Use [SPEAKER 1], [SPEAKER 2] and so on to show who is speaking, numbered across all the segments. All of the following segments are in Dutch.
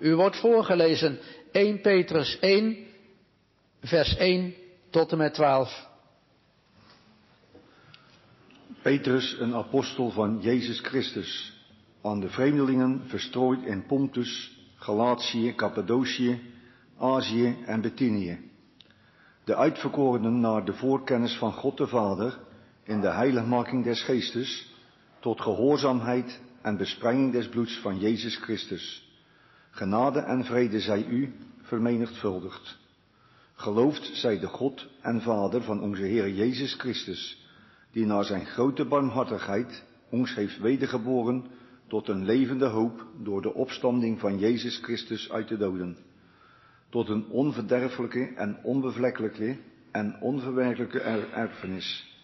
[SPEAKER 1] U wordt voorgelezen 1 Petrus 1, vers 1 tot en met 12.
[SPEAKER 2] Petrus, een apostel van Jezus Christus, aan de vreemdelingen verstrooid in Pontus, Galatië, Cappadocië, Azië en Bithynië. De uitverkorenen naar de voorkennis van God de Vader in de heiligmaking des geestes, tot gehoorzaamheid en bespreiding des bloeds van Jezus Christus. Genade en vrede zij u vermenigvuldigd. Geloofd zij de God en Vader van onze Heer Jezus Christus, die naar zijn grote barmhartigheid ons heeft wedergeboren tot een levende hoop door de opstanding van Jezus Christus uit de doden. Tot een onverderfelijke en onbevlekkelijke en onverwerkelijke erfenis,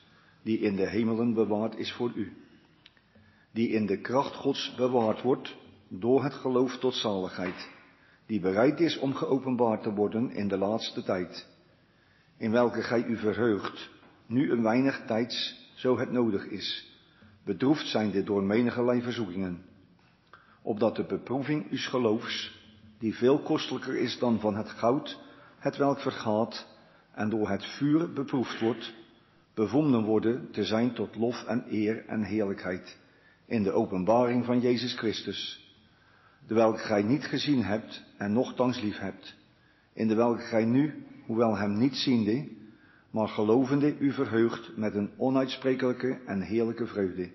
[SPEAKER 2] die in de hemelen bewaard is voor u. Die in de kracht Gods bewaard wordt door het geloof tot zaligheid, die bereid is om geopenbaard te worden in de laatste tijd, in welke gij u verheugt, nu een weinig tijds, zo het nodig is, bedroefd zijnde door menige verzoekingen, opdat de beproeving uws geloofs, die veel kostelijker is dan van het goud, het welk vergaat en door het vuur beproefd wordt, bevonden worden te zijn tot lof en eer en heerlijkheid in de openbaring van Jezus Christus, de welke gij niet gezien hebt en nochtans lief hebt, in de welke gij nu, hoewel hem niet ziende, maar gelovende u verheugt met een onuitsprekelijke en heerlijke vreugde.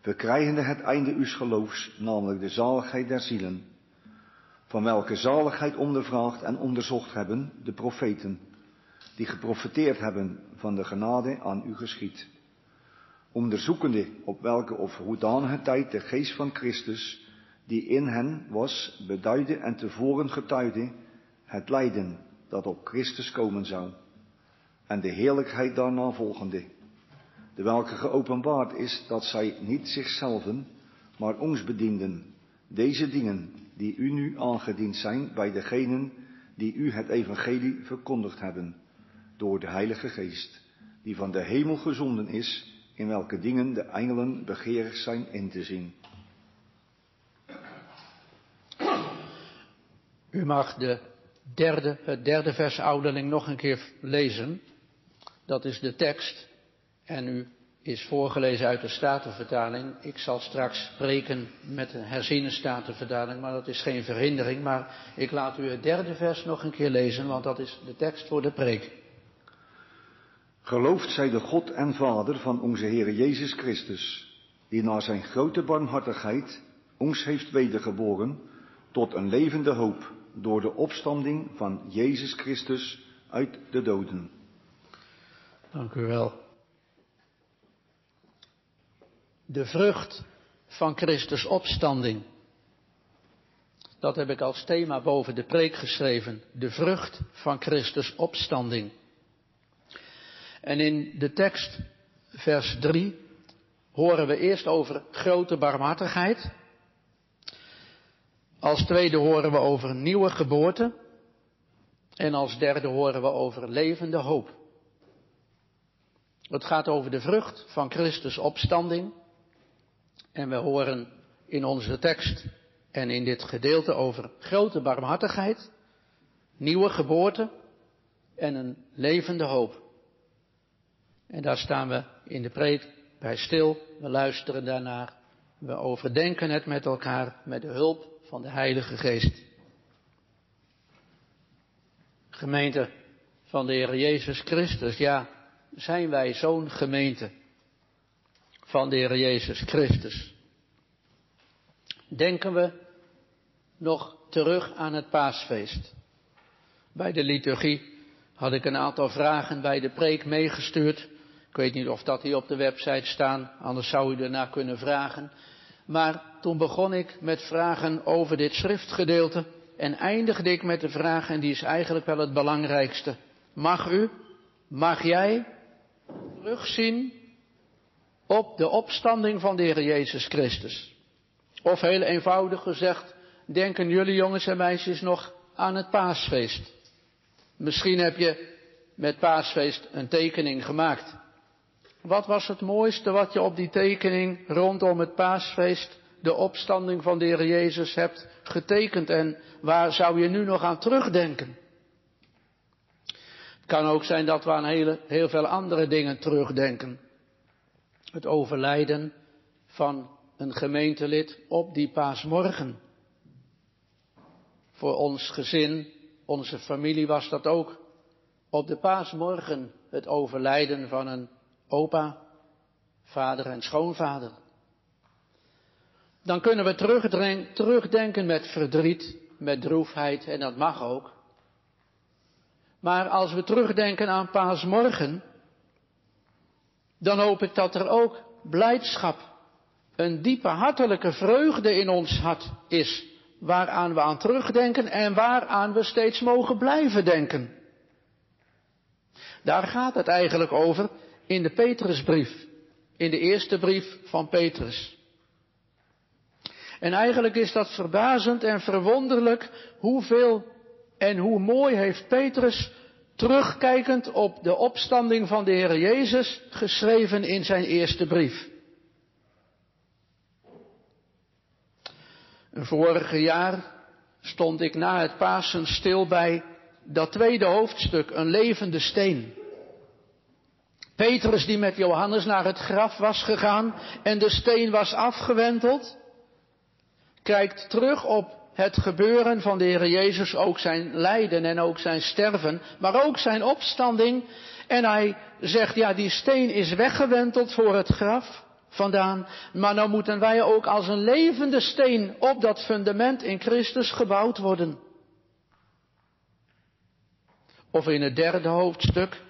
[SPEAKER 2] Verkrijgende het einde uws geloofs, namelijk de zaligheid der zielen, van welke zaligheid ondervraagd en onderzocht hebben de profeten, die geprofeteerd hebben van de genade aan u geschied. Onderzoekende op welke of hoedanige tijd de geest van Christus, die in hen was, beduidde en tevoren getuigde het lijden dat op Christus komen zou en de heerlijkheid daarna volgende, de welke geopenbaard is dat zij niet zichzelven, maar ons bedienden, deze dingen die u nu aangediend zijn bij degenen die u het evangelie verkondigd hebben, door de Heilige Geest, die van de hemel gezonden is, in welke dingen de engelen begeerig zijn in te zien.
[SPEAKER 1] U mag de derde, het derde vers ouderling nog een keer lezen. Dat is de tekst. En u is voorgelezen uit de Statenvertaling. Ik zal straks spreken met een herziene Statenvertaling, maar dat is geen verhindering. Maar ik laat u het derde vers nog een keer lezen, want dat is de tekst voor de preek.
[SPEAKER 2] Geloofd zij de God en Vader van onze Heer Jezus Christus, die na zijn grote barmhartigheid ons heeft wedergeboren tot een levende hoop door de opstanding van Jezus Christus uit de doden.
[SPEAKER 1] Dank u wel. De vrucht van Christus opstanding. Dat heb ik als thema boven de preek geschreven. De vrucht van Christus opstanding. En in de tekst, vers 3, horen we eerst over grote barmhartigheid. Als tweede horen we over nieuwe geboorte. En als derde horen we over levende hoop. Het gaat over de vrucht van Christus opstanding. En we horen in onze tekst en in dit gedeelte over grote barmhartigheid, nieuwe geboorte en een levende hoop. En daar staan we in de preek bij stil, we luisteren daarnaar, we overdenken het met elkaar met de hulp van de Heilige Geest. Gemeente van de Heer Jezus Christus, ja, zijn wij zo'n gemeente van de Heer Jezus Christus. Denken we nog terug aan het paasfeest. Bij de liturgie had ik een aantal vragen bij de preek meegestuurd. Ik weet niet of dat hier op de website staan, anders zou u ernaar kunnen vragen. Maar toen begon ik met vragen over dit schriftgedeelte en eindigde ik met de vraag, en die is eigenlijk wel het belangrijkste. Mag u, mag jij terugzien op de opstanding van de Heer Jezus Christus? Of heel eenvoudig gezegd, denken jullie jongens en meisjes nog aan het paasfeest? Misschien heb je met paasfeest een tekening gemaakt. Wat was het mooiste wat je op die tekening rondom het paasfeest de opstanding van de Heer Jezus hebt getekend en waar zou je nu nog aan terugdenken? Het kan ook zijn dat we aan hele, heel veel andere dingen terugdenken. Het overlijden van een gemeentelid op die paasmorgen. Voor ons gezin, onze familie was dat ook. Op de paasmorgen het overlijden van een opa, vader en schoonvader. Dan kunnen we terugdenken met verdriet, met droefheid en dat mag ook. Maar als we terugdenken aan paasmorgen, dan hoop ik dat er ook blijdschap, een diepe hartelijke vreugde in ons hart is, waaraan we aan terugdenken en waaraan we steeds mogen blijven denken. Daar gaat het eigenlijk over in de Petrusbrief, in de eerste brief van Petrus. En eigenlijk is dat verbazend en verwonderlijk hoeveel en hoe mooi heeft Petrus terugkijkend op de opstanding van de Heer Jezus geschreven in zijn eerste brief. Vorige jaar stond ik na het Pasen stil bij dat tweede hoofdstuk, een levende steen. Petrus die met Johannes naar het graf was gegaan en de steen was afgewenteld, kijkt terug op het gebeuren van de Heer Jezus, ook zijn lijden en ook zijn sterven, maar ook zijn opstanding. En hij zegt, ja, die steen is weggewenteld voor het graf vandaan, maar nou moeten wij ook als een levende steen op dat fundament in Christus gebouwd worden. Of in het derde hoofdstuk,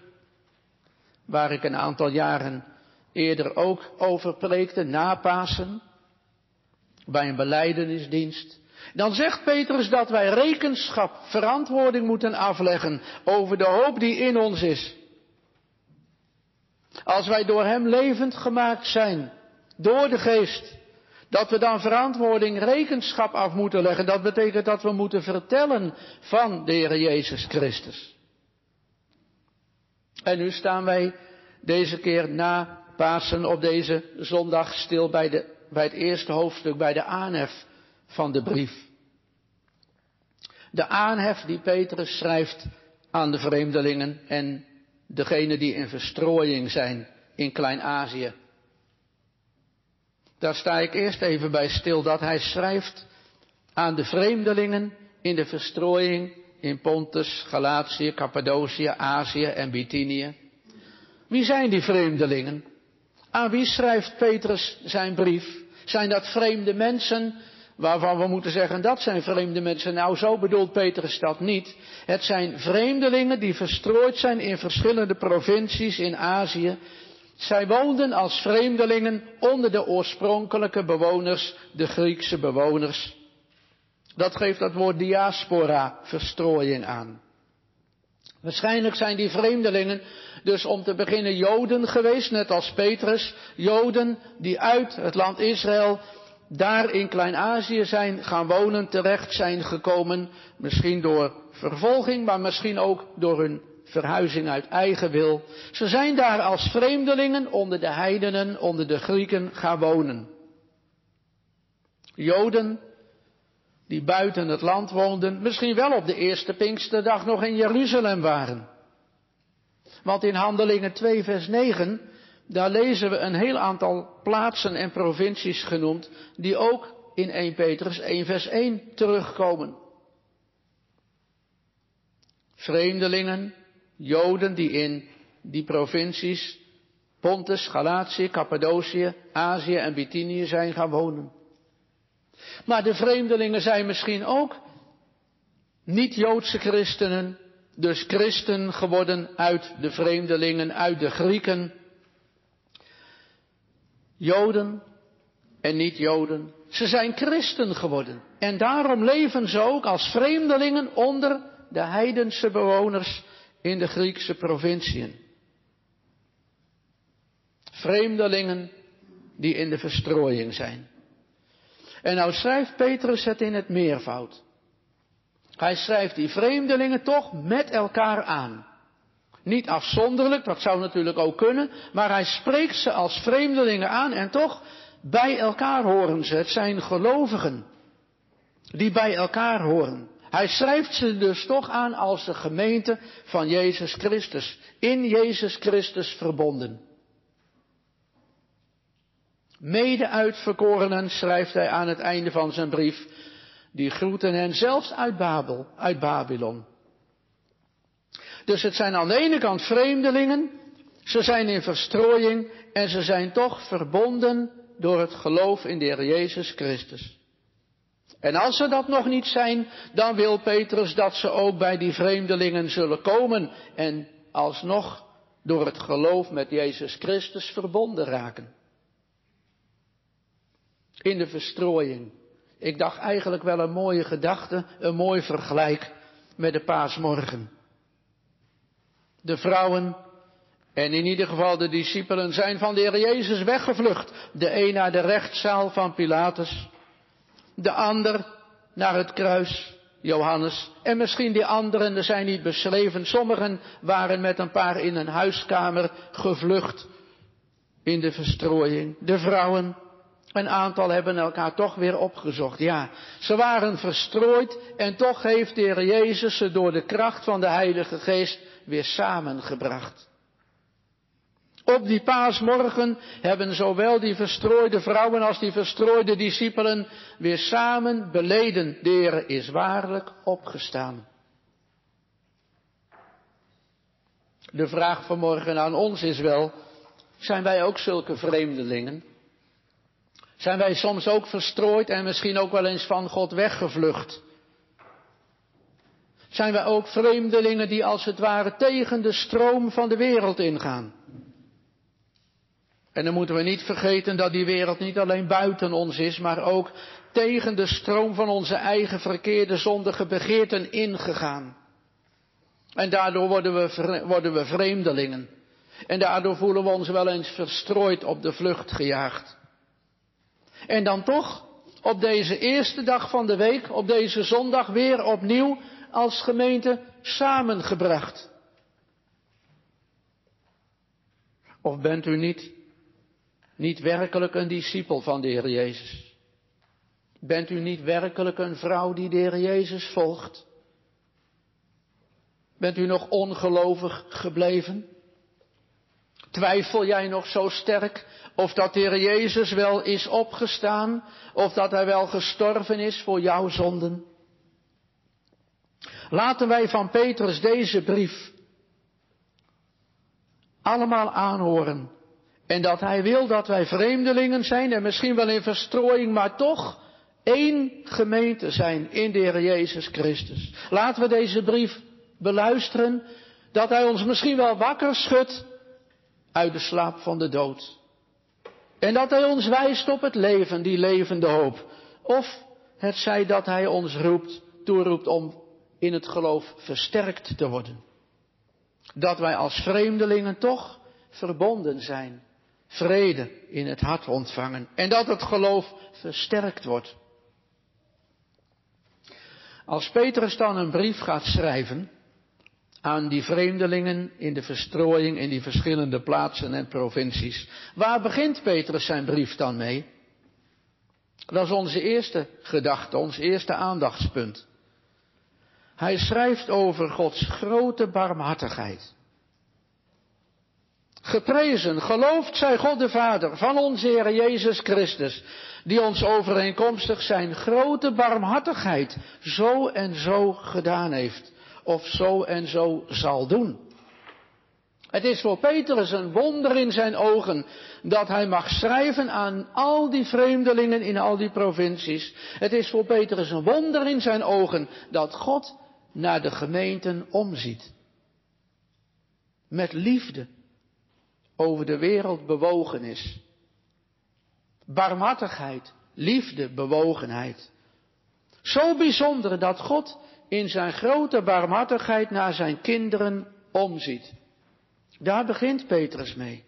[SPEAKER 1] waar ik een aantal jaren eerder ook over preekte, na Pasen, bij een beleidenisdienst. Dan zegt Petrus dat wij rekenschap, verantwoording moeten afleggen over de hoop die in ons is. Als wij door Hem levend gemaakt zijn, door de geest, dat we dan verantwoording, rekenschap af moeten leggen. Dat betekent dat we moeten vertellen van de Heer Jezus Christus. En nu staan wij deze keer na Pasen op deze zondag stil bij, de, bij het eerste hoofdstuk, bij de aanhef van de brief. De aanhef die Petrus schrijft aan de vreemdelingen en degenen die in verstrooiing zijn in Klein-Azië. Daar sta ik eerst even bij stil dat hij schrijft aan de vreemdelingen in de verstrooiing in Pontus, Galatië, Cappadocië, Azië en Bithynië. Wie zijn die vreemdelingen? Aan wie schrijft Petrus zijn brief? Zijn dat vreemde mensen waarvan we moeten zeggen dat zijn vreemde mensen? Nou, zo bedoelt Petrus dat niet. Het zijn vreemdelingen die verstrooid zijn in verschillende provincies in Azië. Zij woonden als vreemdelingen onder de oorspronkelijke bewoners, de Griekse bewoners. Dat geeft dat woord diaspora, verstrooiing aan. Waarschijnlijk zijn die vreemdelingen dus om te beginnen Joden geweest, net als Petrus. Joden die uit het land Israël daar in Klein-Azië zijn gaan wonen, terecht zijn gekomen. Misschien door vervolging, maar misschien ook door hun verhuizing uit eigen wil. Ze zijn daar als vreemdelingen onder de heidenen, onder de Grieken gaan wonen. Joden die buiten het land woonden, misschien wel op de eerste Pinksterdag nog in Jeruzalem waren. Want in Handelingen 2 vers 9, daar lezen we een heel aantal plaatsen en provincies genoemd, die ook in 1 Petrus 1 vers 1 terugkomen. Vreemdelingen, Joden die in die provincies Pontus, Galatië, Cappadocië, Azië en Bithynië zijn gaan wonen. Maar de vreemdelingen zijn misschien ook niet-Joodse christenen, dus christen geworden uit de vreemdelingen, uit de Grieken. Joden en niet-Joden. Ze zijn christen geworden. En daarom leven ze ook als vreemdelingen onder de heidense bewoners in de Griekse provinciën. Vreemdelingen die in de verstrooiing zijn. En nou schrijft Petrus het in het meervoud. Hij schrijft die vreemdelingen toch met elkaar aan. Niet afzonderlijk, dat zou natuurlijk ook kunnen, maar hij spreekt ze als vreemdelingen aan en toch bij elkaar horen ze. Het zijn gelovigen die bij elkaar horen. Hij schrijft ze dus toch aan als de gemeente van Jezus Christus. In Jezus Christus verbonden. Mede uitverkorenen schrijft hij aan het einde van zijn brief. Die groeten hen zelfs uit, Babel, uit Babylon. Dus het zijn aan de ene kant vreemdelingen, ze zijn in verstrooiing en ze zijn toch verbonden door het geloof in de Heer Jezus Christus. En als ze dat nog niet zijn, dan wil Petrus dat ze ook bij die vreemdelingen zullen komen en alsnog door het geloof met Jezus Christus verbonden raken. In de verstrooiing. Ik dacht eigenlijk wel een mooie gedachte, een mooi vergelijk met de paasmorgen. De vrouwen en in ieder geval de discipelen zijn van de Heer Jezus weggevlucht. De een naar de rechtszaal van Pilatus, de ander naar het kruis, Johannes. En misschien die anderen, er zijn niet beschreven. Sommigen waren met een paar in een huiskamer gevlucht in de verstrooiing. De vrouwen, een aantal hebben elkaar toch weer opgezocht. Ja, ze waren verstrooid en toch heeft de Heer Jezus ze door de kracht van de Heilige Geest weer samengebracht. Op die paasmorgen hebben zowel die verstrooide vrouwen als die verstrooide discipelen weer samen beleden, de is waarlijk opgestaan. De vraag vanmorgen aan ons is wel, zijn wij ook zulke vreemdelingen? Zijn wij soms ook verstrooid en misschien ook wel eens van God weggevlucht? Zijn wij ook vreemdelingen die als het ware tegen de stroom van de wereld ingaan? En dan moeten we niet vergeten dat die wereld niet alleen buiten ons is, maar ook tegen de stroom van onze eigen verkeerde zondige begeerten ingegaan. En daardoor worden we, worden we vreemdelingen. En daardoor voelen we ons wel eens verstrooid op de vlucht gejaagd. En dan toch, op deze eerste dag van de week, op deze zondag weer opnieuw als gemeente samengebracht. Of bent u niet niet werkelijk een discipel van de Heer Jezus? Bent u niet werkelijk een vrouw die de Heer Jezus volgt? Bent u nog ongelovig gebleven? Twijfel jij nog zo sterk of dat de Heer Jezus wel is opgestaan, of dat Hij wel gestorven is voor jouw zonden? Laten wij van Petrus deze brief allemaal aanhoren en dat Hij wil dat wij vreemdelingen zijn en misschien wel in verstrooiing, maar toch één gemeente zijn in de Heer Jezus Christus. Laten we deze brief beluisteren, dat Hij ons misschien wel wakker schudt uit de slaap van de dood. En dat Hij ons wijst op het leven, die levende hoop. Of het zij dat Hij ons roept, toeroept om in het geloof versterkt te worden. Dat wij als vreemdelingen toch verbonden zijn vrede in het hart ontvangen en dat het geloof versterkt wordt. Als Petrus dan een brief gaat schrijven aan die vreemdelingen in de verstrooiing in die verschillende plaatsen en provincies, waar begint Petrus zijn brief dan mee? Dat is onze eerste gedachte, ons eerste aandachtspunt. Hij schrijft over Gods grote barmhartigheid. Geprezen, geloofd zij God de Vader van onze Heer Jezus Christus, die ons overeenkomstig zijn grote barmhartigheid zo en zo gedaan heeft, of zo en zo zal doen. Het is voor Petrus een wonder in zijn ogen dat hij mag schrijven aan al die vreemdelingen in al die provincies. Het is voor Petrus een wonder in zijn ogen dat God naar de gemeenten omziet. Met liefde over de wereld bewogen is. Barmhartigheid, liefde, bewogenheid. Zo bijzonder dat God in zijn grote barmhartigheid naar zijn kinderen omziet. Daar begint Petrus mee.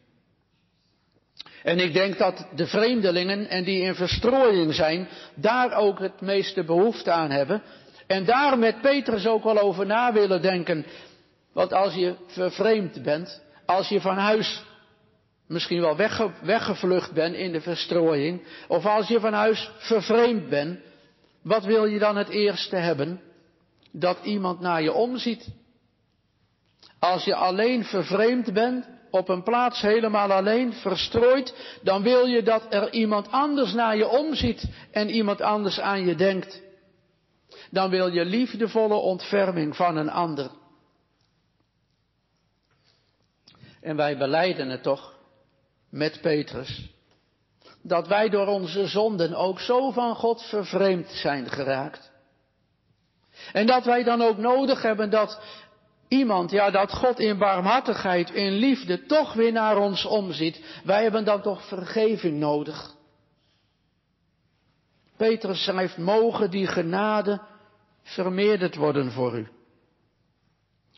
[SPEAKER 1] En ik denk dat de vreemdelingen en die in verstrooiing zijn, daar ook het meeste behoefte aan hebben. En daar met Petrus ook wel over na willen denken. Want als je vervreemd bent, als je van huis misschien wel wegge, weggevlucht bent in de verstrooiing, of als je van huis vervreemd bent, wat wil je dan het eerste hebben? Dat iemand naar je omziet. Als je alleen vervreemd bent, op een plaats helemaal alleen, verstrooid, dan wil je dat er iemand anders naar je omziet en iemand anders aan je denkt. Dan wil je liefdevolle ontferming van een ander. En wij beleiden het toch met Petrus. Dat wij door onze zonden ook zo van God vervreemd zijn geraakt. En dat wij dan ook nodig hebben dat iemand, ja, dat God in barmhartigheid, in liefde toch weer naar ons omziet. Wij hebben dan toch vergeving nodig. Petrus schrijft, mogen die genade vermeerderd worden voor u.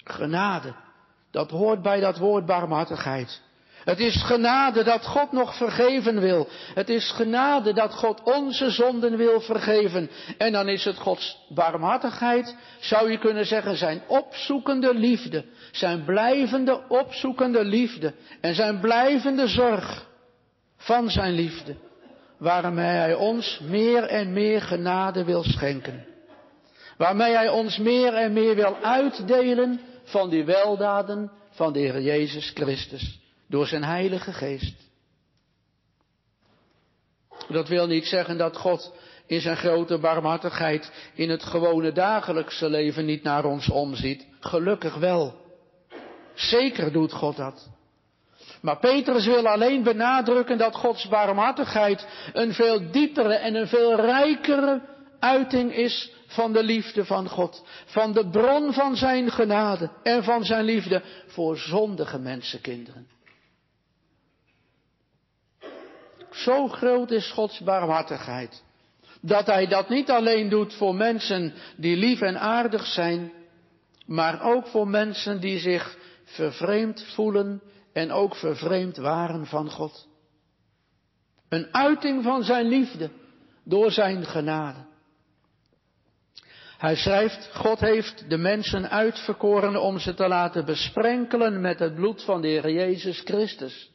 [SPEAKER 1] Genade, dat hoort bij dat woord barmhartigheid. Het is genade dat God nog vergeven wil. Het is genade dat God onze zonden wil vergeven. En dan is het Gods barmhartigheid, zou je kunnen zeggen, zijn opzoekende liefde. Zijn blijvende opzoekende liefde. En zijn blijvende zorg van zijn liefde. Waarmee hij ons meer en meer genade wil schenken. Waarmee hij ons meer en meer wil uitdelen van die weldaden van de Heer Jezus Christus door zijn Heilige Geest. Dat wil niet zeggen dat God in zijn grote barmhartigheid in het gewone dagelijkse leven niet naar ons omziet. Gelukkig wel. Zeker doet God dat. Maar Petrus wil alleen benadrukken dat Gods barmhartigheid een veel diepere en een veel rijkere uiting is van de liefde van God. Van de bron van zijn genade en van zijn liefde voor zondige mensenkinderen. Zo groot is Gods barmhartigheid. Dat Hij dat niet alleen doet voor mensen die lief en aardig zijn, maar ook voor mensen die zich vervreemd voelen en ook vervreemd waren van God. Een uiting van Zijn liefde door Zijn genade. Hij schrijft, God heeft de mensen uitverkoren om ze te laten besprenkelen met het bloed van de Heer Jezus Christus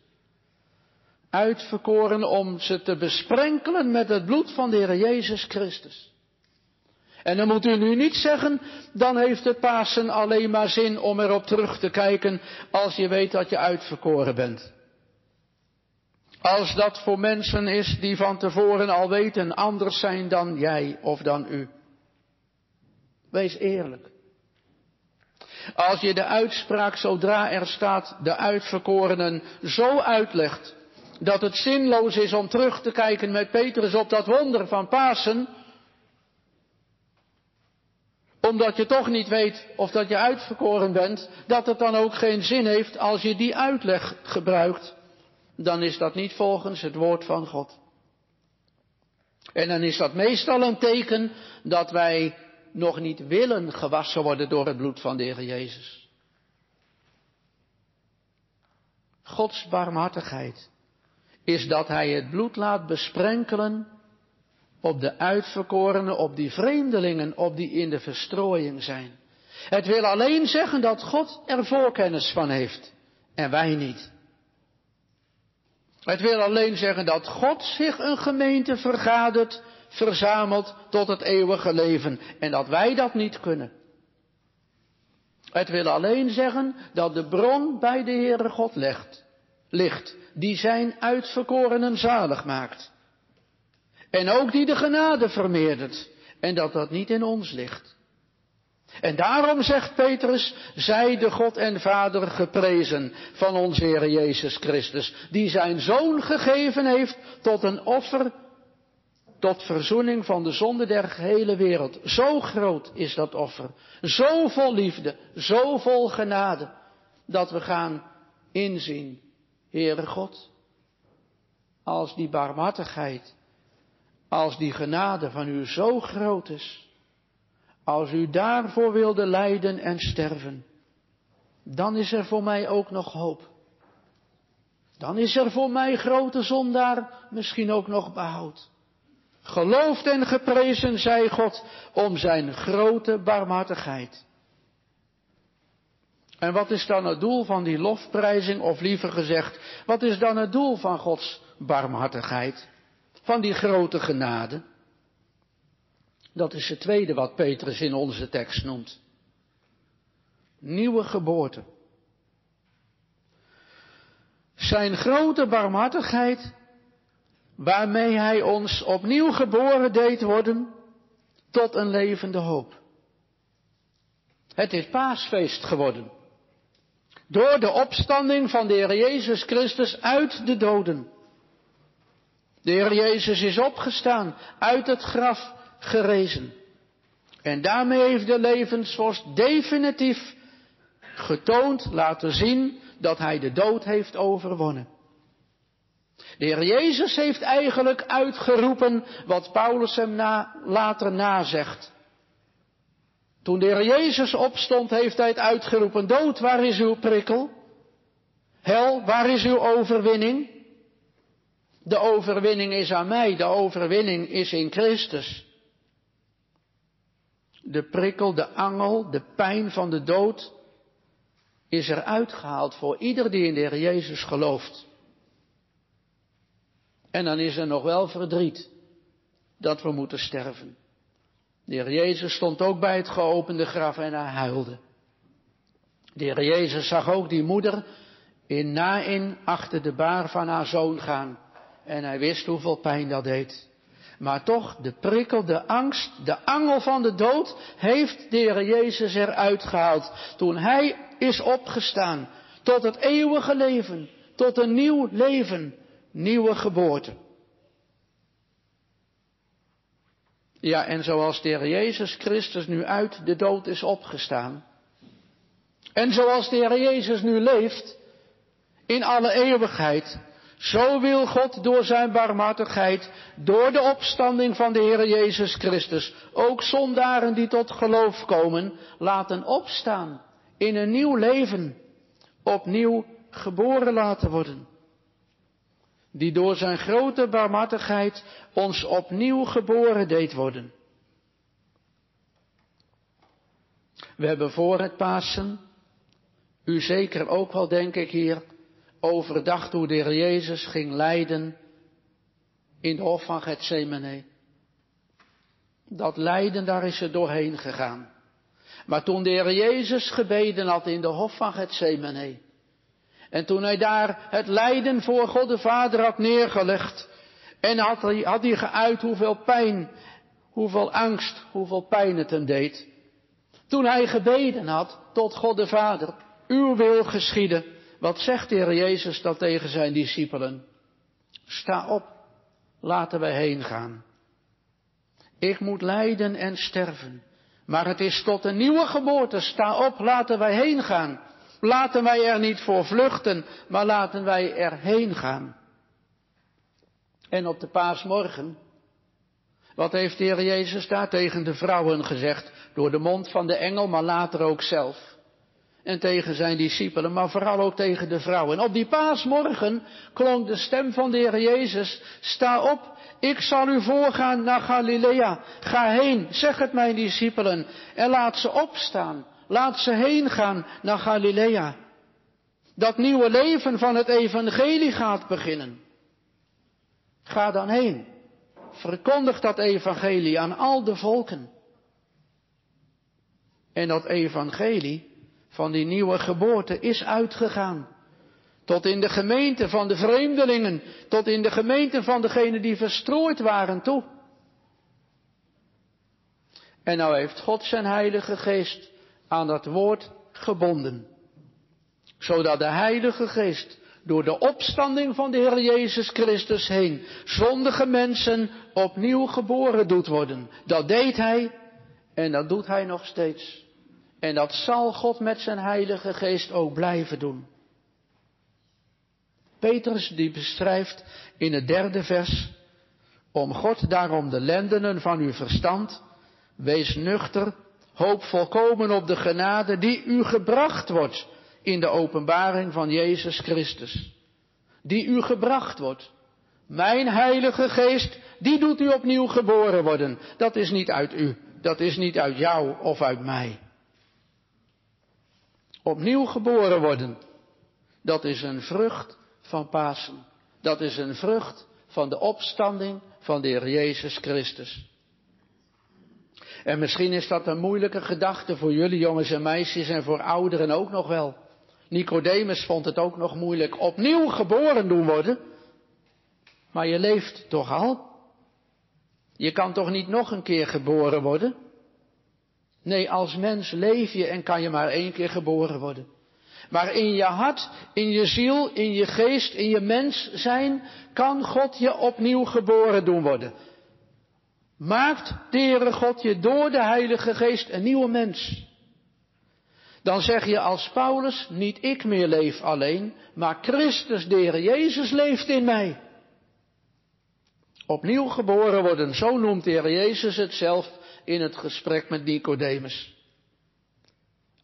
[SPEAKER 1] uitverkoren om ze te besprenkelen met het bloed van de Heer Jezus Christus. En dan moet u nu niet zeggen, dan heeft het Pasen alleen maar zin om erop terug te kijken als je weet dat je uitverkoren bent. Als dat voor mensen is die van tevoren al weten anders zijn dan jij of dan u. Wees eerlijk. Als je de uitspraak zodra er staat de uitverkorenen zo uitlegt dat het zinloos is om terug te kijken met Petrus op dat wonder van Pasen, omdat je toch niet weet of dat je uitverkoren bent, dat het dan ook geen zin heeft als je die uitleg gebruikt, dan is dat niet volgens het woord van God. En dan is dat meestal een teken dat wij nog niet willen gewassen worden door het bloed van de Heer Jezus. Gods barmhartigheid is dat hij het bloed laat besprenkelen op de uitverkorenen, op die vreemdelingen, op die in de verstrooiing zijn. Het wil alleen zeggen dat God er voorkennis van heeft en wij niet. Het wil alleen zeggen dat God zich een gemeente vergadert, verzamelt tot het eeuwige leven en dat wij dat niet kunnen. Het wil alleen zeggen dat de bron bij de Heere God ligt, ligt die zijn uitverkorenen zalig maakt. En ook die de genade vermeerdert. En dat dat niet in ons ligt. En daarom zegt Petrus, zij de God en Vader geprezen van onze Heer Jezus Christus, die zijn Zoon gegeven heeft tot een offer, tot verzoening van de zonde der gehele wereld. Zo groot is dat offer, zo vol liefde, zo vol genade, dat we gaan inzien Heere God, als die barmhartigheid, als die genade van u zo groot is, als u daarvoor wilde lijden en sterven, dan is er voor mij ook nog hoop. Dan is er voor mij grote zondaar misschien ook nog behoud. Geloofd en geprezen zij God om zijn grote barmhartigheid. En wat is dan het doel van die lofprijzing, of liever gezegd, wat is dan het doel van Gods barmhartigheid, van die grote genade? Dat is het tweede wat Petrus in onze tekst noemt. Nieuwe geboorte. Zijn grote barmhartigheid, waarmee hij ons opnieuw geboren deed worden tot een levende hoop. Het is paasfeest geworden. Door de opstanding van de Heer Jezus Christus uit de doden. De Heer Jezus is opgestaan, uit het graf gerezen. En daarmee heeft de levensvorst definitief getoond, laten zien dat hij de dood heeft overwonnen. De Heer Jezus heeft eigenlijk uitgeroepen wat Paulus hem na, later nazegt. Toen de Heer Jezus opstond, heeft hij het uitgeroepen, dood, waar is uw prikkel? Hel, waar is uw overwinning? De overwinning is aan mij, de overwinning is in Christus. De prikkel, de angel, de pijn van de dood is er uitgehaald voor ieder die in de Heer Jezus gelooft. En dan is er nog wel verdriet dat we moeten sterven. De Heer Jezus stond ook bij het geopende graf en hij huilde. De Heer Jezus zag ook die moeder in na-in achter de baar van haar zoon gaan. En hij wist hoeveel pijn dat deed. Maar toch, de prikkel, de angst, de angel van de dood heeft de Heer Jezus eruit gehaald. Toen hij is opgestaan tot het eeuwige leven, tot een nieuw leven, nieuwe geboorte. Ja, en zoals de Heer Jezus Christus nu uit de dood is opgestaan. En zoals de Heer Jezus nu leeft, in alle eeuwigheid, zo wil God door zijn barmhartigheid, door de opstanding van de Heer Jezus Christus, ook zondaren die tot geloof komen, laten opstaan in een nieuw leven, opnieuw geboren laten worden. Die door zijn grote barmhartigheid ons opnieuw geboren deed worden. We hebben voor het Pasen, u zeker ook wel denk ik hier, overdacht hoe de Heer Jezus ging lijden in de hof van Gethsemane. Dat lijden, daar is er doorheen gegaan. Maar toen de Heer Jezus gebeden had in de hof van Gethsemane, en toen hij daar het lijden voor God de Vader had neergelegd, en had hij, had hij geuit hoeveel pijn, hoeveel angst, hoeveel pijn het hem deed. Toen hij gebeden had tot God de Vader, uw wil geschieden, wat zegt de Heer Jezus dan tegen zijn discipelen? Sta op, laten wij heen gaan. Ik moet lijden en sterven. Maar het is tot een nieuwe geboorte. Sta op, laten wij heen gaan. Laten wij er niet voor vluchten, maar laten wij erheen gaan. En op de paasmorgen, wat heeft de Heer Jezus daar tegen de vrouwen gezegd? Door de mond van de engel, maar later ook zelf en tegen zijn discipelen, maar vooral ook tegen de vrouwen. En op die paasmorgen klonk de stem van de Heer Jezus, sta op, ik zal u voorgaan naar Galilea. Ga heen, zeg het mijn discipelen, en laat ze opstaan. Laat ze heen gaan naar Galilea. Dat nieuwe leven van het evangelie gaat beginnen. Ga dan heen. Verkondig dat evangelie aan al de volken. En dat evangelie, van die nieuwe geboorte is uitgegaan. Tot in de gemeente van de vreemdelingen, tot in de gemeente van degenen die verstrooid waren toe. En nou heeft God zijn Heilige Geest aan dat woord gebonden. Zodat de Heilige Geest door de opstanding van de Heer Jezus Christus heen zondige mensen opnieuw geboren doet worden. Dat deed Hij en dat doet Hij nog steeds. En dat zal God met zijn Heilige Geest ook blijven doen. Petrus die beschrijft in het derde vers, om God daarom de lendenen van uw verstand, wees nuchter, hoop volkomen op de genade die u gebracht wordt in de openbaring van Jezus Christus. Die u gebracht wordt. Mijn Heilige Geest, die doet u opnieuw geboren worden. Dat is niet uit u, dat is niet uit jou of uit mij. Opnieuw geboren worden. Dat is een vrucht van Pasen. Dat is een vrucht van de opstanding van de Heer Jezus Christus. En misschien is dat een moeilijke gedachte voor jullie jongens en meisjes en voor ouderen ook nog wel. Nicodemus vond het ook nog moeilijk opnieuw geboren doen worden. Maar je leeft toch al? Je kan toch niet nog een keer geboren worden? Nee, als mens leef je en kan je maar één keer geboren worden. Maar in je hart, in je ziel, in je geest, in je mens zijn, kan God je opnieuw geboren doen worden. Maakt de God je door de Heilige Geest een nieuwe mens. Dan zeg je als Paulus, niet ik meer leef alleen, maar Christus, de Jezus, leeft in mij. Opnieuw geboren worden, zo noemt de Heer Jezus het zelf in het gesprek met Nicodemus.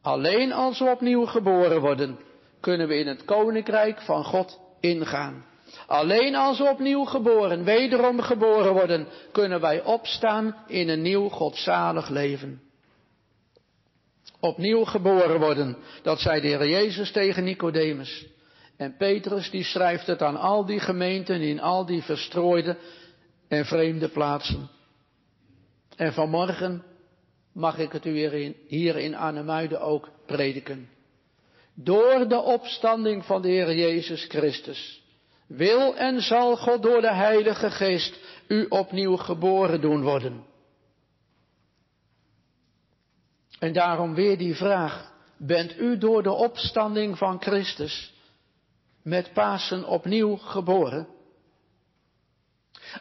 [SPEAKER 1] Alleen als we opnieuw geboren worden, kunnen we in het koninkrijk van God ingaan. Alleen als we opnieuw geboren, wederom geboren worden, kunnen wij opstaan in een nieuw godzalig leven. Opnieuw geboren worden, dat zei de Heer Jezus tegen Nicodemus. En Petrus die schrijft het aan al die gemeenten in al die verstrooide en vreemde plaatsen. En vanmorgen mag ik het u hier in Arnhemuiden ook prediken. Door de opstanding van de Heer Jezus Christus wil en zal God door de Heilige Geest u opnieuw geboren doen worden. En daarom weer die vraag, bent u door de opstanding van Christus met Pasen opnieuw geboren?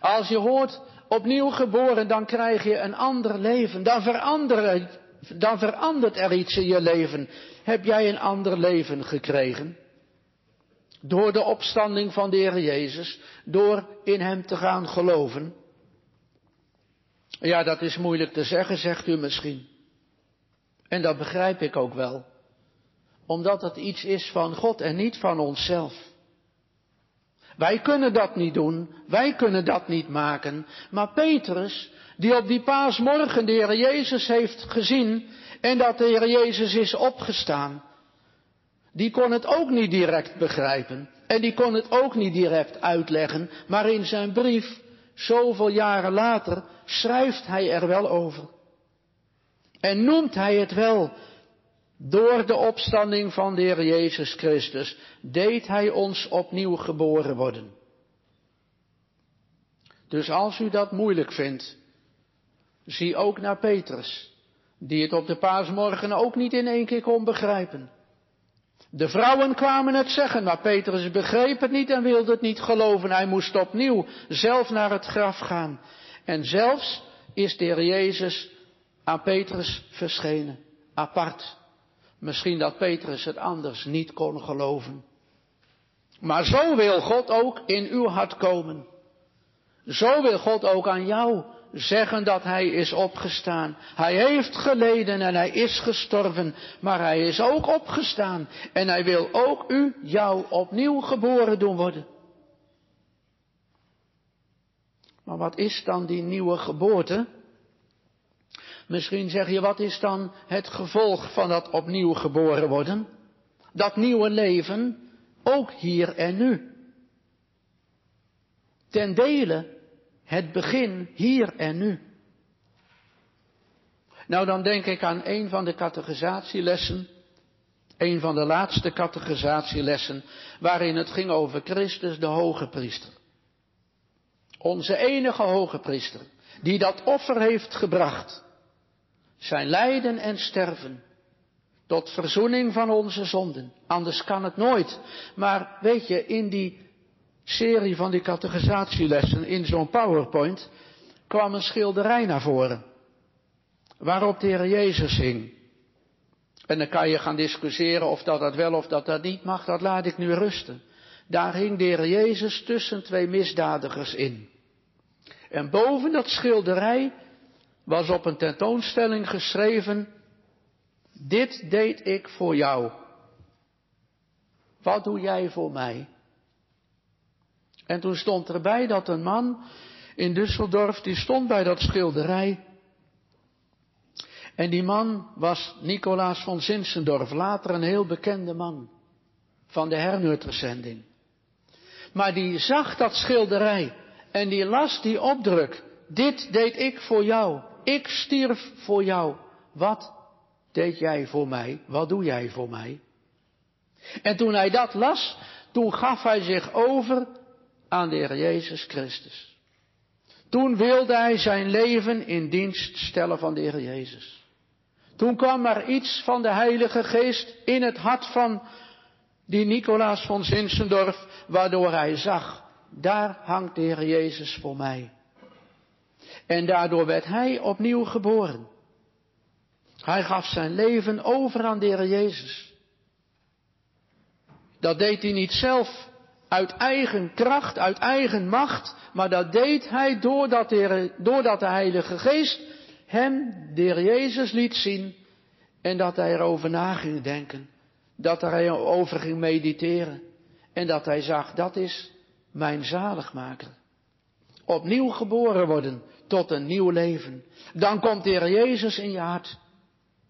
[SPEAKER 1] Als je hoort opnieuw geboren, dan krijg je een ander leven. Dan, dan verandert er iets in je leven. Heb jij een ander leven gekregen? Door de opstanding van de Heer Jezus, door in Hem te gaan geloven. Ja, dat is moeilijk te zeggen, zegt u misschien. En dat begrijp ik ook wel. Omdat het iets is van God en niet van onszelf. Wij kunnen dat niet doen, wij kunnen dat niet maken. Maar Petrus, die op die paasmorgen de Heer Jezus heeft gezien en dat de Heer Jezus is opgestaan, die kon het ook niet direct begrijpen. En die kon het ook niet direct uitleggen. Maar in zijn brief, zoveel jaren later, schrijft hij er wel over. En noemt hij het wel. Door de opstanding van de Heer Jezus Christus deed hij ons opnieuw geboren worden. Dus als u dat moeilijk vindt, zie ook naar Petrus, die het op de paasmorgen ook niet in één keer kon begrijpen. De vrouwen kwamen het zeggen, maar Petrus begreep het niet en wilde het niet geloven. Hij moest opnieuw zelf naar het graf gaan. En zelfs is de Heer Jezus aan Petrus verschenen, apart. Misschien dat Petrus het anders niet kon geloven. Maar zo wil God ook in uw hart komen. Zo wil God ook aan jou zeggen dat hij is opgestaan. Hij heeft geleden en hij is gestorven, maar hij is ook opgestaan. En hij wil ook u, jou, opnieuw geboren doen worden. Maar wat is dan die nieuwe geboorte? Misschien zeg je, wat is dan het gevolg van dat opnieuw geboren worden? Dat nieuwe leven, ook hier en nu. Ten dele het begin hier en nu. Nou, dan denk ik aan een van de categorisatielessen, een van de laatste categorisatielessen, waarin het ging over Christus, de hoge priester. Onze enige hoge priester, die dat offer heeft gebracht. Zijn lijden en sterven. Tot verzoening van onze zonden. Anders kan het nooit. Maar weet je, in die serie van die categorisatielessen in zo'n PowerPoint kwam een schilderij naar voren. Waarop de Heer Jezus hing. En dan kan je gaan discussiëren of dat dat wel of dat dat niet mag, dat laat ik nu rusten. Daar hing de Jezus tussen twee misdadigers in. En boven dat schilderij was op een tentoonstelling geschreven, dit deed ik voor jou. Wat doe jij voor mij? En toen stond erbij dat een man in Düsseldorf, die stond bij dat schilderij. En die man was Nicolaas van Zinsendorf, later een heel bekende man van de hernutterzending. Maar die zag dat schilderij en die las die opdruk. Dit deed ik voor jou. Ik stierf voor jou. Wat deed jij voor mij? Wat doe jij voor mij? En toen hij dat las, toen gaf hij zich over aan de Heer Jezus Christus. Toen wilde hij zijn leven in dienst stellen van de Heer Jezus. Toen kwam er iets van de Heilige Geest in het hart van die Nicolaas van Zinsendorf, waardoor hij zag, daar hangt de Heer Jezus voor mij. En daardoor werd hij opnieuw geboren. Hij gaf zijn leven over aan de Heer Jezus. Dat deed hij niet zelf uit eigen kracht, uit eigen macht, maar dat deed hij doordat de, de Heilige Geest hem, de Jezus, liet zien en dat hij erover na ging denken, dat hij erover ging mediteren en dat hij zag, dat is mijn zaligmaker. Opnieuw geboren worden tot een nieuw leven. Dan komt de Jezus in je hart.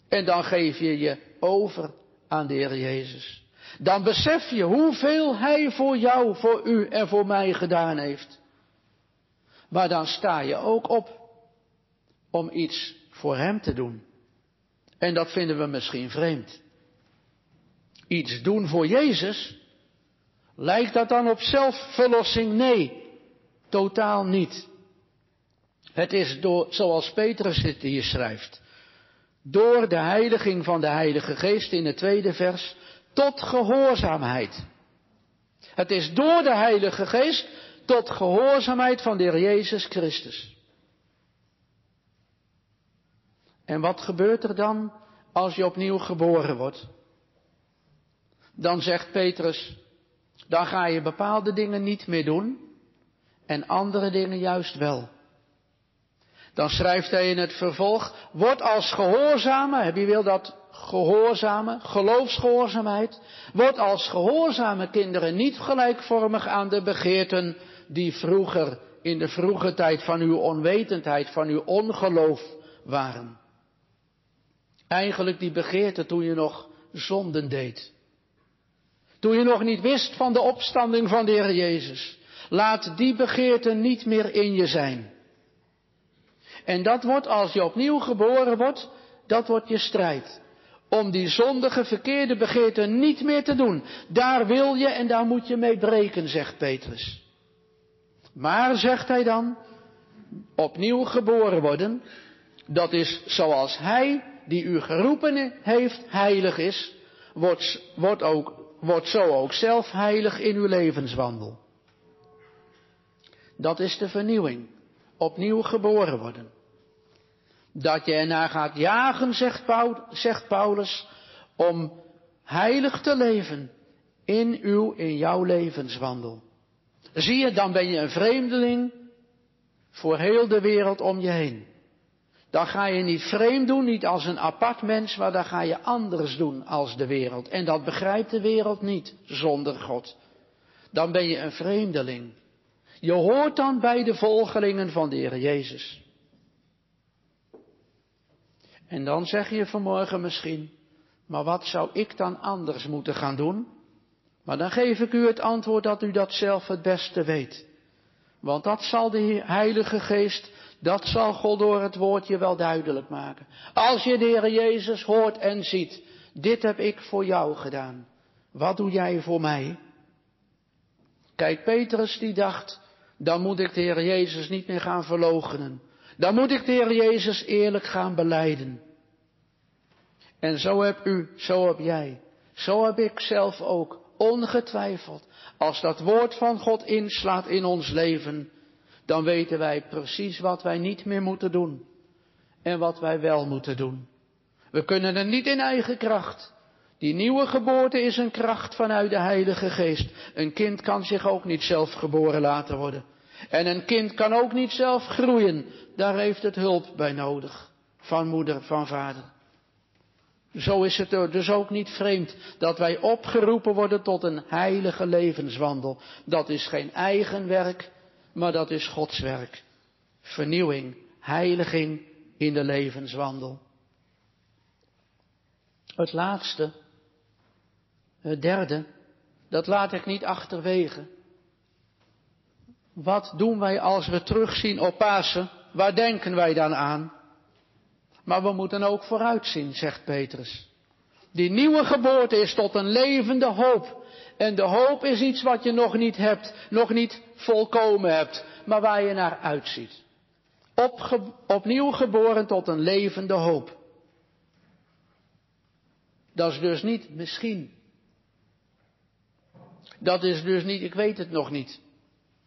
[SPEAKER 1] En dan geef je je over aan de Jezus. Dan besef je hoeveel Hij voor jou, voor u en voor mij gedaan heeft. Maar dan sta je ook op om iets voor Hem te doen. En dat vinden we misschien vreemd. Iets doen voor Jezus, lijkt dat dan op zelfverlossing? Nee, totaal niet. Het is door, zoals Petrus het hier schrijft, door de heiliging van de Heilige Geest in het tweede vers tot gehoorzaamheid. Het is door de Heilige Geest tot gehoorzaamheid van de Heer Jezus Christus. En wat gebeurt er dan als je opnieuw geboren wordt? Dan zegt Petrus, dan ga je bepaalde dingen niet meer doen en andere dingen juist wel. Dan schrijft hij in het vervolg, word als gehoorzame, heb je wil dat gehoorzame, geloofsgehoorzaamheid, word als gehoorzame kinderen niet gelijkvormig aan de begeerten die vroeger, in de vroege tijd van uw onwetendheid, van uw ongeloof waren. Eigenlijk die begeerte toen je nog zonden deed. Toen je nog niet wist van de opstanding van de Heer Jezus. Laat die begeerte niet meer in je zijn. En dat wordt, als je opnieuw geboren wordt, dat wordt je strijd. Om die zondige, verkeerde begeerte niet meer te doen. Daar wil je en daar moet je mee breken, zegt Petrus. Maar, zegt hij dan, opnieuw geboren worden, dat is zoals hij die u geroepen heeft heilig is, wordt, wordt, ook, wordt zo ook zelf heilig in uw levenswandel. Dat is de vernieuwing. Opnieuw geboren worden. Dat je ernaar gaat jagen, zegt Paulus, om heilig te leven in uw, in jouw levenswandel. Zie je, dan ben je een vreemdeling voor heel de wereld om je heen. Dan ga je niet vreemd doen, niet als een apart mens, maar dan ga je anders doen als de wereld. En dat begrijpt de wereld niet zonder God. Dan ben je een vreemdeling. Je hoort dan bij de volgelingen van de Heer Jezus. En dan zeg je vanmorgen misschien, maar wat zou ik dan anders moeten gaan doen? Maar dan geef ik u het antwoord dat u dat zelf het beste weet. Want dat zal de Heilige Geest, dat zal God door het woordje wel duidelijk maken. Als je de Heer Jezus hoort en ziet, dit heb ik voor jou gedaan. Wat doe jij voor mij? Kijk, Petrus die dacht, dan moet ik de Heer Jezus niet meer gaan verloochenen. Dan moet ik de Heer Jezus eerlijk gaan beleiden. En zo heb u, zo heb jij, zo heb ik zelf ook, ongetwijfeld. Als dat woord van God inslaat in ons leven, dan weten wij precies wat wij niet meer moeten doen. En wat wij wel moeten doen. We kunnen het niet in eigen kracht. Die nieuwe geboorte is een kracht vanuit de Heilige Geest. Een kind kan zich ook niet zelf geboren laten worden. En een kind kan ook niet zelf groeien. Daar heeft het hulp bij nodig. Van moeder, van vader. Zo is het dus ook niet vreemd dat wij opgeroepen worden tot een heilige levenswandel. Dat is geen eigen werk, maar dat is Gods werk. Vernieuwing, heiliging in de levenswandel. Het laatste, het derde, dat laat ik niet achterwege. Wat doen wij als we terugzien op Pasen? Waar denken wij dan aan? Maar we moeten ook vooruitzien, zegt Petrus. Die nieuwe geboorte is tot een levende hoop. En de hoop is iets wat je nog niet hebt, nog niet volkomen hebt, maar waar je naar uitziet. opnieuw geboren tot een levende hoop. Dat is dus niet misschien. Dat is dus niet, ik weet het nog niet.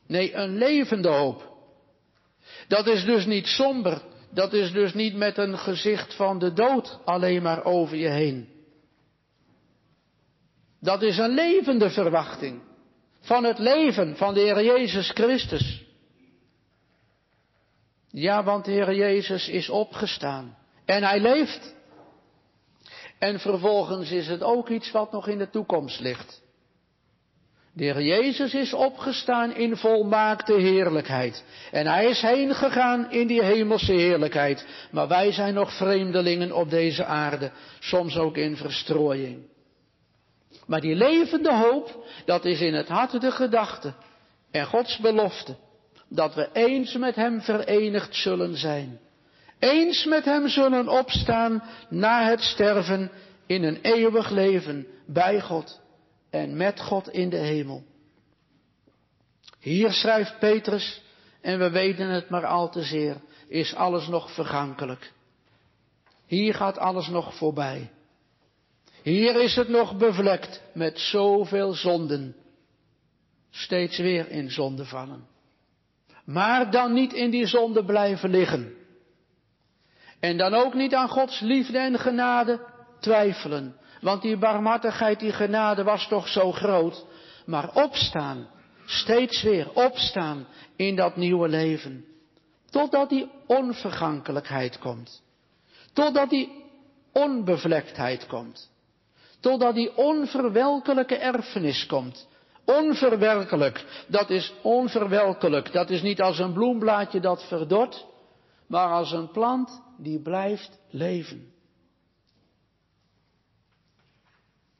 [SPEAKER 1] Nee, een levende hoop. Dat is dus niet somber. Dat is dus niet met een gezicht van de dood alleen maar over je heen. Dat is een levende verwachting van het leven van de Heer Jezus Christus. Ja, want de Heer Jezus is opgestaan en hij leeft. En vervolgens is het ook iets wat nog in de toekomst ligt. De Heer Jezus is opgestaan in volmaakte heerlijkheid. En hij is heen gegaan in die hemelse heerlijkheid. Maar wij zijn nog vreemdelingen op deze aarde, soms ook in verstrooiing. Maar die levende hoop, dat is in het hart de gedachte en Gods belofte. Dat we eens met Hem verenigd zullen zijn. Eens met Hem zullen opstaan na het sterven in een eeuwig leven bij God en met God in de hemel. Hier schrijft Petrus, en we weten het maar al te zeer, is alles nog vergankelijk. Hier gaat alles nog voorbij. Hier is het nog bevlekt met zoveel zonden. Steeds weer in zonde vallen. Maar dan niet in die zonde blijven liggen. En dan ook niet aan Gods liefde en genade twijfelen. Want die barmhartigheid, die genade was toch zo groot. Maar opstaan, steeds weer opstaan in dat nieuwe leven. Totdat die onvergankelijkheid komt. Totdat die onbevlektheid komt. Totdat die onverwelkelijke erfenis komt. Onverwerkelijk, dat is onverwelkelijk. Dat is niet als een bloemblaadje dat verdort, maar als een plant die blijft leven.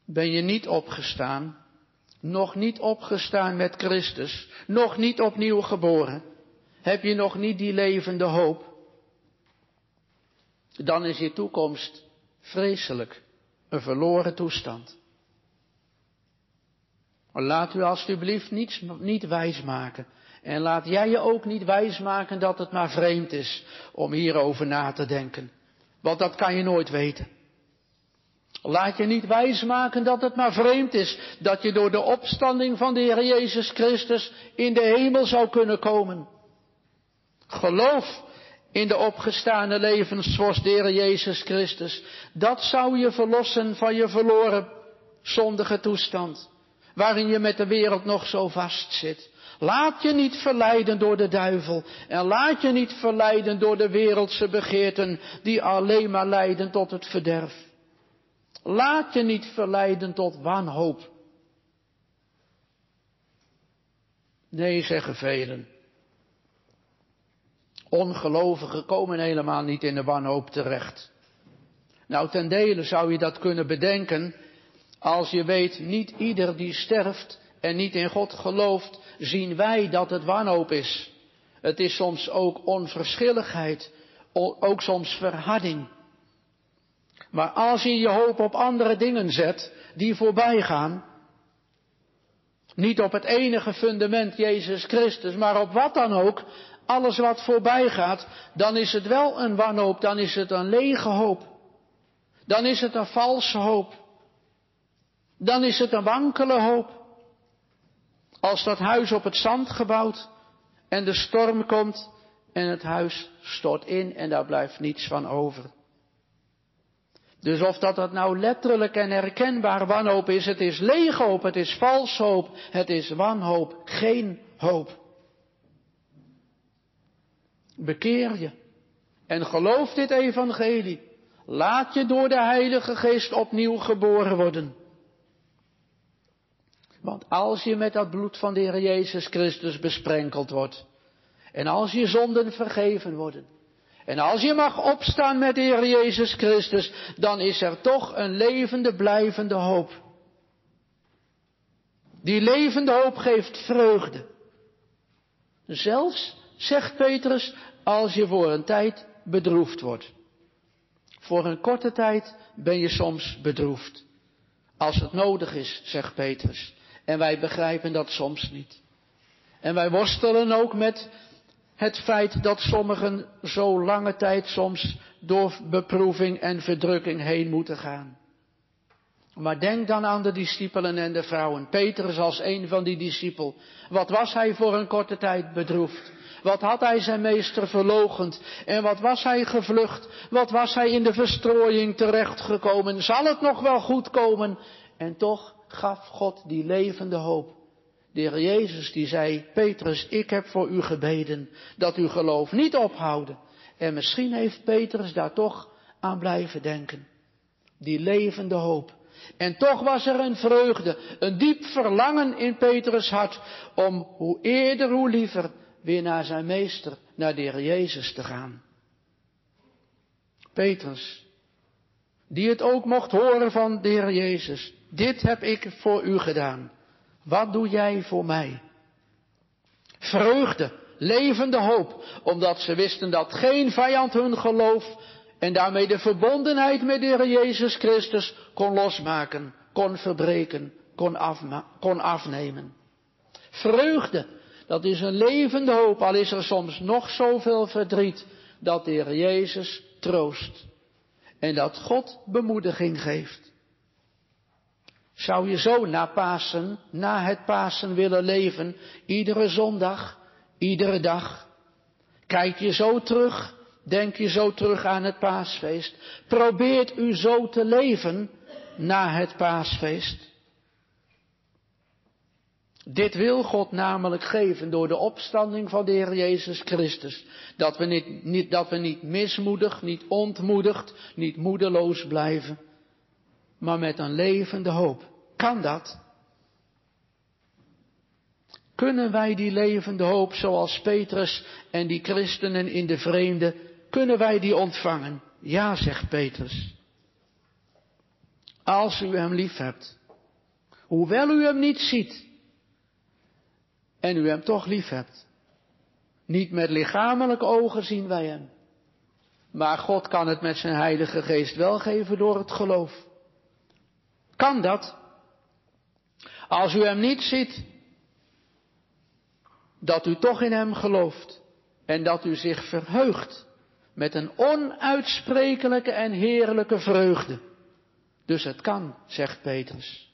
[SPEAKER 1] Ben je niet opgestaan, nog niet opgestaan met Christus, nog niet opnieuw geboren, heb je nog niet die levende hoop, dan is je toekomst vreselijk een verloren toestand. Laat u alstublieft niets, niet wijsmaken. En laat jij je ook niet wijsmaken dat het maar vreemd is om hierover na te denken. Want dat kan je nooit weten. Laat je niet wijsmaken dat het maar vreemd is dat je door de opstanding van de Heer Jezus Christus in de hemel zou kunnen komen. Geloof in de opgestane levensvorst de Heer Jezus Christus. Dat zou je verlossen van je verloren zondige toestand, waarin je met de wereld nog zo vast zit. Laat je niet verleiden door de duivel en laat je niet verleiden door de wereldse begeerten die alleen maar leiden tot het verderf. Laat je niet verleiden tot wanhoop. Nee, zeggen velen. Ongelovigen komen helemaal niet in de wanhoop terecht. Nou, ten dele zou je dat kunnen bedenken als je weet, niet ieder die sterft en niet in God gelooft, zien wij dat het wanhoop is. Het is soms ook onverschilligheid, ook soms verharding. Maar als je je hoop op andere dingen zet, die voorbij gaan, niet op het enige fundament Jezus Christus, maar op wat dan ook, alles wat voorbij gaat, dan is het wel een wanhoop, dan is het een lege hoop. Dan is het een valse hoop. Dan is het een wankele hoop. Als dat huis op het zand gebouwd en de storm komt en het huis stort in en daar blijft niets van over. Dus of dat dat nou letterlijk en herkenbaar wanhoop is, het is lege hoop, het is vals hoop, het is wanhoop, geen hoop. Bekeer je en geloof dit evangelie. Laat je door de Heilige Geest opnieuw geboren worden. Want als je met dat bloed van de Heer Jezus Christus besprenkeld wordt, en als je zonden vergeven worden, En als je mag opstaan met de Heer Jezus Christus, dan is er toch een levende, blijvende hoop. Die levende hoop geeft vreugde. Zelfs, zegt Petrus, als je voor een tijd bedroefd wordt. Voor een korte tijd ben je soms bedroefd. Als het nodig is, zegt Petrus. En wij begrijpen dat soms niet. En wij worstelen ook met het feit dat sommigen zo lange tijd soms door beproeving en verdrukking heen moeten gaan. Maar denk dan aan de discipelen en de vrouwen. Petrus als een van die discipelen. Wat was hij voor een korte tijd bedroefd? Wat had hij zijn meester verlogend? En wat was hij gevlucht? Wat was hij in de verstrooiing terechtgekomen? Zal het nog wel goed komen? En toch gaf God die levende hoop. De heer Jezus die zei, Petrus, ik heb voor u gebeden dat uw geloof niet ophouden. En misschien heeft Petrus daar toch aan blijven denken. Die levende hoop. En toch was er een vreugde, een diep verlangen in Petrus hart om hoe eerder, hoe liever weer naar zijn meester, naar de Jezus te gaan. Petrus, die het ook mocht horen van de Heer Jezus, dit heb ik voor u gedaan. Wat doe jij voor mij? Vreugde, levende hoop, omdat ze wisten dat geen vijand hun geloof en daarmee de verbondenheid met de Heer Jezus Christus kon losmaken, kon verbreken, kon, kon afnemen. Vreugde, dat is een levende hoop, al is er soms nog zoveel verdriet, dat de Heer Jezus troost en dat God bemoediging geeft. Zou je zo na Pasen, na het Pasen willen leven, iedere zondag, iedere dag? Kijk je zo terug, denk je zo terug aan het paasfeest? Probeert u zo te leven na het paasfeest? Dit wil God namelijk geven door de opstanding van de Heer Jezus Christus. Dat we niet, niet, dat we niet mismoedig, niet ontmoedigd, niet moedeloos blijven, maar met een levende hoop. Kan dat? Kunnen wij die levende hoop zoals Petrus en die christenen in de vreemde, kunnen wij die ontvangen? Ja, zegt Petrus. Als u hem lief hebt. Hoewel u hem niet ziet, en u hem toch lief hebt. Niet met lichamelijke ogen zien wij hem. Maar God kan het met zijn Heilige Geest wel geven door het geloof. Kan dat? Als u hem niet ziet, dat u toch in hem gelooft en dat u zich verheugt met een onuitsprekelijke en heerlijke vreugde. Dus het kan, zegt Petrus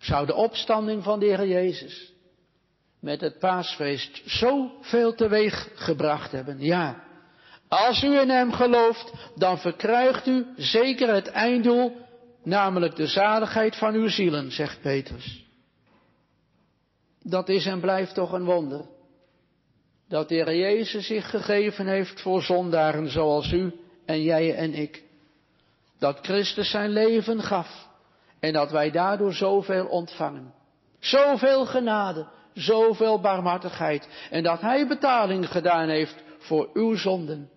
[SPEAKER 1] zou de opstanding van de Heer Jezus met het paasfeest zoveel teweeg gebracht hebben. Ja, als u in Hem gelooft, dan verkrijgt u zeker het einddoel, namelijk de zaligheid van uw zielen, zegt Petrus. Dat is en blijft toch een wonder. Dat de Heer Jezus zich gegeven heeft voor zondaren zoals u en jij en ik. Dat Christus zijn leven gaf en dat wij daardoor zoveel ontvangen. Zoveel genade, zoveel barmhartigheid. En dat Hij betaling gedaan heeft voor uw zonden.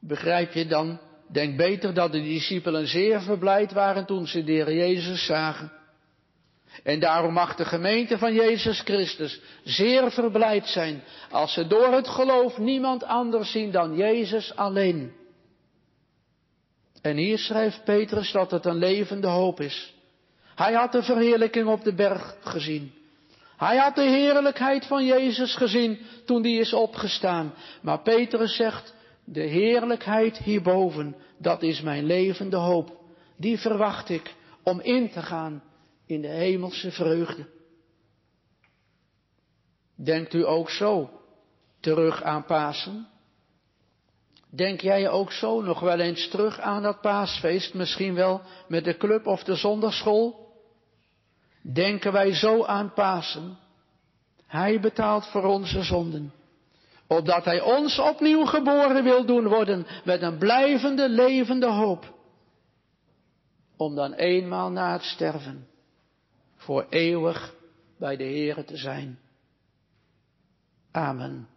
[SPEAKER 1] Begrijp je dan? Denk beter dat de discipelen zeer verblijd waren toen ze de Jezus zagen. En daarom mag de gemeente van Jezus Christus zeer verblijd zijn als ze door het geloof niemand anders zien dan Jezus alleen. En hier schrijft Petrus dat het een levende hoop is. Hij had de verheerlijking op de berg gezien. Hij had de heerlijkheid van Jezus gezien toen die is opgestaan. Maar Petrus zegt, de heerlijkheid hierboven, dat is mijn levende hoop. Die verwacht ik om in te gaan in de hemelse vreugde. Denkt u ook zo terug aan Pasen? Denk jij ook zo nog wel eens terug aan dat paasfeest, misschien wel met de club of de zondagschool? Denken wij zo aan Pasen? Hij betaalt voor onze zonden. Opdat Hij ons opnieuw geboren wil doen worden met een blijvende, levende hoop. Om dan eenmaal na het sterven voor eeuwig bij de Here te zijn. Amen.